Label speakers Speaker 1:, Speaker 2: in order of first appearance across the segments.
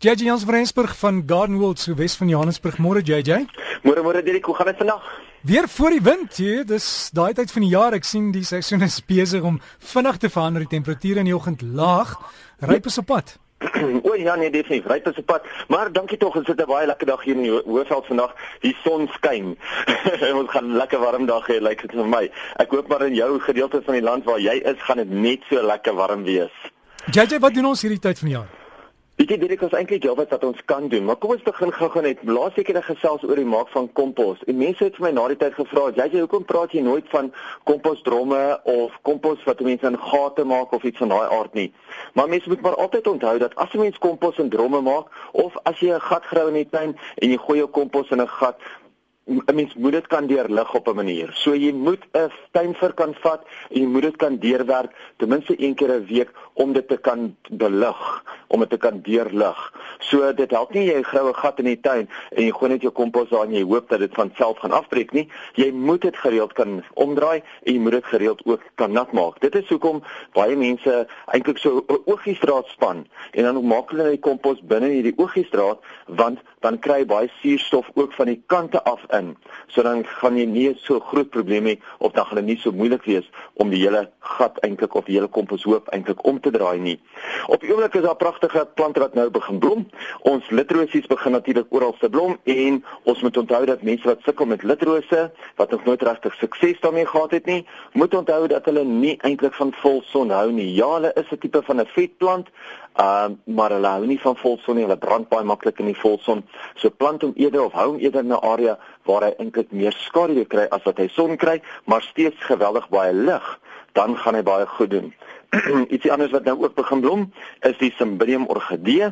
Speaker 1: JJ Jans van Rensburg van Garden World so Wes van Johannesburg. Môre JJ.
Speaker 2: Môre môre Dirk, hoe gaan dit vandag?
Speaker 1: Weer voor die wind, jy, dis daai tyd van die jaar. Ek sien die seisoen is besig om vinnig te verander. Die temperature in die oggend laag. Ryp is op pad.
Speaker 2: o ja nee definitief ryp is op pad maar dankie tog is dit 'n baie lekker dag hier in die Hoëveld vandag die son skyn ons gaan lekker warm dag hê lyk dit vir my ek hoop maar in jou gedeelte van die land waar jy is gaan dit net so lekker warm wees
Speaker 1: JJ wat doen ons hierdie tyd van die jaar
Speaker 2: Weet jy dit is eintlik jou wat wat ons kan doen, maar kom ons begin gou-gou net. Laas ek het gesels oor die maak van kompos. En mense het vir my na die tyd gevra, "Jy jy hoekom praat jy nooit van komposdromme of kompos wat mense in gate maak of iets van daai aard nie?" Maar mense moet maar altyd onthou dat as 'n mens kompos in dromme maak of as jy 'n gat grawe in die tuin en jy gooi jou kompos in 'n gat, 'n mens moet dit kan deurlig op 'n manier. So jy moet 'n tuinvir kan vat en jy moet dit kan deurwerk ten minste een keer 'n week om dit te kan belig, om dit te kan deurlig. So dit help nie jy grou 'n gat in die tuin en jy gooi net jou kompos daar en jy hoop dat dit van self gaan afbreek nie. Jy moet dit gereeld kan omdraai en jy moet dit gereeld ook kan nat maak. Dit is hoekom baie mense eintlik so oogiestraat span en dan maak hulle die kompos binne in hierdie oogiestraat want dan kry baie suurstof ook van die kante af in. So dan gaan jy nie so groot probleme hê of dan gaan dit nie so moeilik wees om die hele gat eintlik of die hele komposhoop eintlik om te draai nie. Op die oomblik is daar pragtige plante wat nou begin blom. Ons litrosies begin natuurlik oral te blom en ons moet onthou dat mense wat sukkel met litrose wat nog nooit regtig sukses daarmee gehad het nie, moet onthou dat hulle nie eintlik van volson hou nie. Ja, hulle is 'n tipe van 'n vetplant, uh, maar hulle hou nie van volson nie. Hulle brand baie maklik in die volson. So plant hom eerder of hou hom eerder in 'n area waar hy eintlik meer skadu kry as wat hy son kry, maar steeds geweldig baie lig, dan gaan hy baie goed doen. ietsie anders wat nou ook begin blom is die Cymbidium orchidee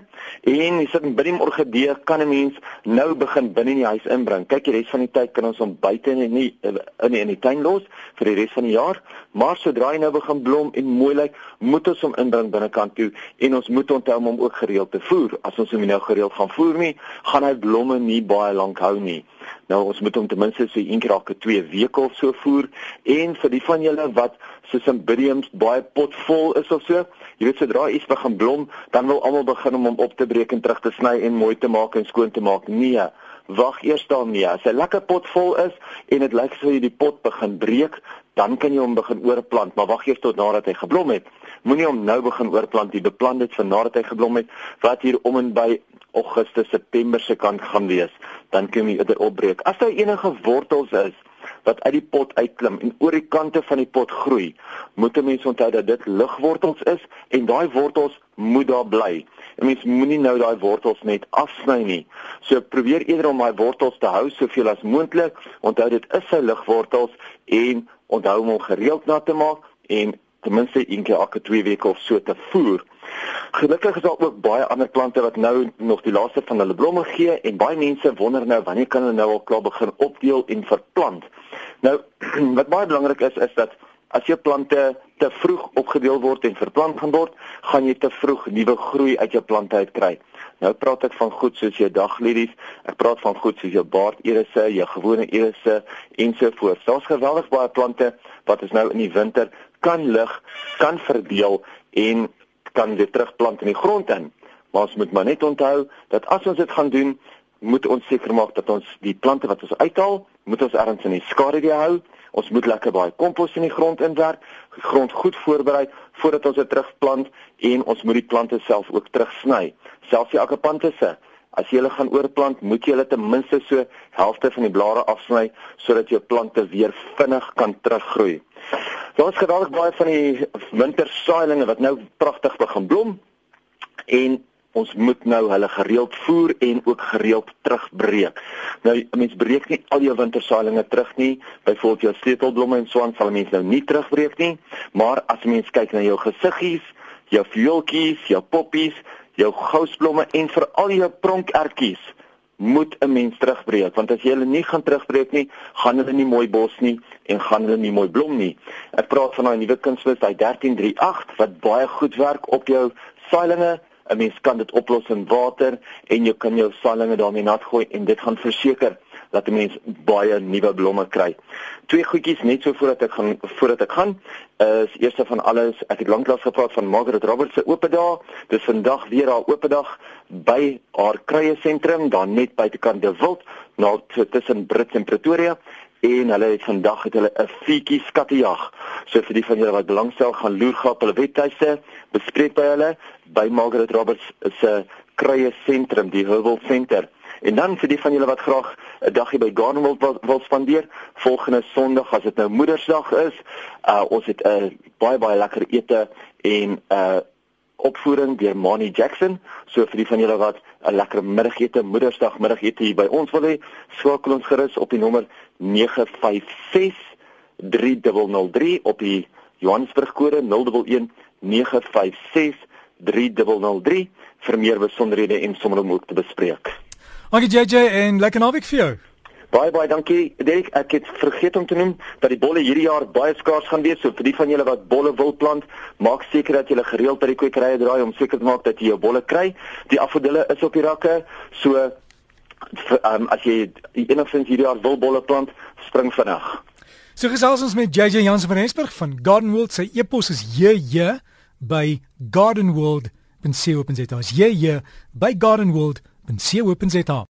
Speaker 2: en die Cymbidium orchidee kan 'n mens nou begin binne in die huis inbring. Kyk, die res van die tyd kan ons hom buite in die in die, in die tuin los vir die res van die jaar, maar sodra hy nou begin blom en mooi lyk, moet ons hom inbring binnekant toe en ons moet onthou om hom ook gereeld te voer. As ons hom nou gereeld gaan voer nie, gaan hy blomme nie baie lank hou nie. Nou ons moet hom ten minste so een keer elke 2 weke of so voer en vir die van julle wat soos 'n bidiums baie potvol is of so, jy weet sodra iets begin blom, dan wil almal begin om hom op te breek en terug te sny en mooi te maak en skoon te maak. Nee, wag eers daarmee. As hy lekker potvol is en dit lyk asof jy die pot begin breek, dan kan jy hom begin oorplant, maar wag eers tot nadat hy geblom het. Moenie hom nou begin oorplant nie. Beplant dit vir nadat hy geblom het, wat hier om en by Augustus September se kant gaan wees, dan kan jy dit opbreek. As daar enige wortels is wat uit die pot uitklim en oor die kante van die pot groei, moet 'n mens onthou dat dit ligwortels is en daai wortels moet daar bly. 'n Mens moenie nou daai wortels net afsny nie. So probeer eerder om daai wortels te hou soveel as moontlik. Onthou dit is sy ligwortels en onthou om hom gereeld na te maak en ten minste een keer elke 2 weke of so te voer. Gelukkig is daar ook baie ander plante wat nou nog die laaste van hulle blomme gee en baie mense wonder nou wanneer kan hulle nou al klaar begin opdeel en verplant. Nou wat baie belangrik is is dat as jou plante te vroeg opgedeel word en verplant gaan word, gaan jy te vroeg nuwe groei uit jou plante uitkry. Nou praat ek van goed soos jou daglilies, ek praat van goed soos jou baarderisse, jou gewone erisse ensovoorts. Daar's geweldig baie plante wat ons nou in die winter kan lig, kan verdeel en kan dit terugplant in die grond in. Maar ons moet maar net onthou dat as ons dit gaan doen, moet ons seker maak dat ons die plante wat ons uithaal, moet ons ergens in die skadu hou. Ons moet lekker baie kompos in die grond inwerk, die grond goed voorberei voordat ons dit terugplant en ons moet die plante self ook terugsny. Selfs die akapantisse, as jy hulle gaan oorplant, moet jy hulle ten minste so helfte van die blare afsny sodat jou plante weer vinnig kan teruggroei. Daar is geweldig baie van die wintersaailinge wat nou pragtig begin blom en ons moet nou hulle gereeld voer en ook gereeld terugbreek. Nou mense breek nie al jou wintersaailinge terug nie. Byvoorbeeld jou sleutelblomme en swaan sal mense nou nie terugbreek nie, maar as mense kyk na jou gesiggies, jou viooltjies, jou poppies, jou gousblomme en veral jou pronkertjies, moet 'n mens terugbreek want as jy hulle nie gaan terugbreek nie, gaan hulle nie mooi bos nie en gaan hulle nie mooi blom nie. Ek praat van daai nuwe kunsmis, daai 1338 wat baie goed werk op jou saailinge. 'n Mens kan dit oplos in water en jy kan jou saailinge daarmee nat gooi en dit gaan verseker dat 'n mens baie nuwe blomme kry. Twee goedjies net so voordat ek gaan voordat ek gaan is eerste van alles ek het lanklaas gepraat van Margaret Roberts se oop dag. Dis vandag weer haar oop dag by haar krye sentrum daar net buitekant De Wild nou tussen Brits en Pretoria en hulle het vandag het hulle 'n fietjie skattejag. So vir die van julle wat belangstel, gaan loer gehad hulle webtuiste, bespreek by hulle by Margaret Roberts se krye sentrum, die Hubble Center. En dan vir die van julle wat graag 'n dagie by Gardenwold wil, wil spandeer, volgende Sondag as dit nou Moedersdag is, uh ons het 'n uh, baie baie lekker ete en uh opvoering deur Mani Jackson. So vir die van julle wat 'n lekker middagete, Moedersdag middagete hier by ons wil hê, skakel ons gerus op die nommer 956 3003 op die Johannesburg kode 011 956 3003 vir meer besonderhede en sommer om ook te bespreek.
Speaker 1: Dankie JJ en lekker naweek vir jou.
Speaker 2: Baie baie dankie. Derek, ek het vergeet om te noem dat die bolle hierdie jaar baie skaars gaan wees. So vir die van julle wat bolle wil plant, maak seker dat julle gereeld by die kwekerye draai om seker te maak dat jy jou bolle kry. Die afvoerdele is op die rakke. So um, as jy enigstens hierdie jaar wil bolle plant, spring vinnig.
Speaker 1: So gesels ons met JJ Jansen van Rensburg van Garden World. Sy e-pos is jj by gardenworld.co.za. Jj by gardenworld.co.za en C Opens het haar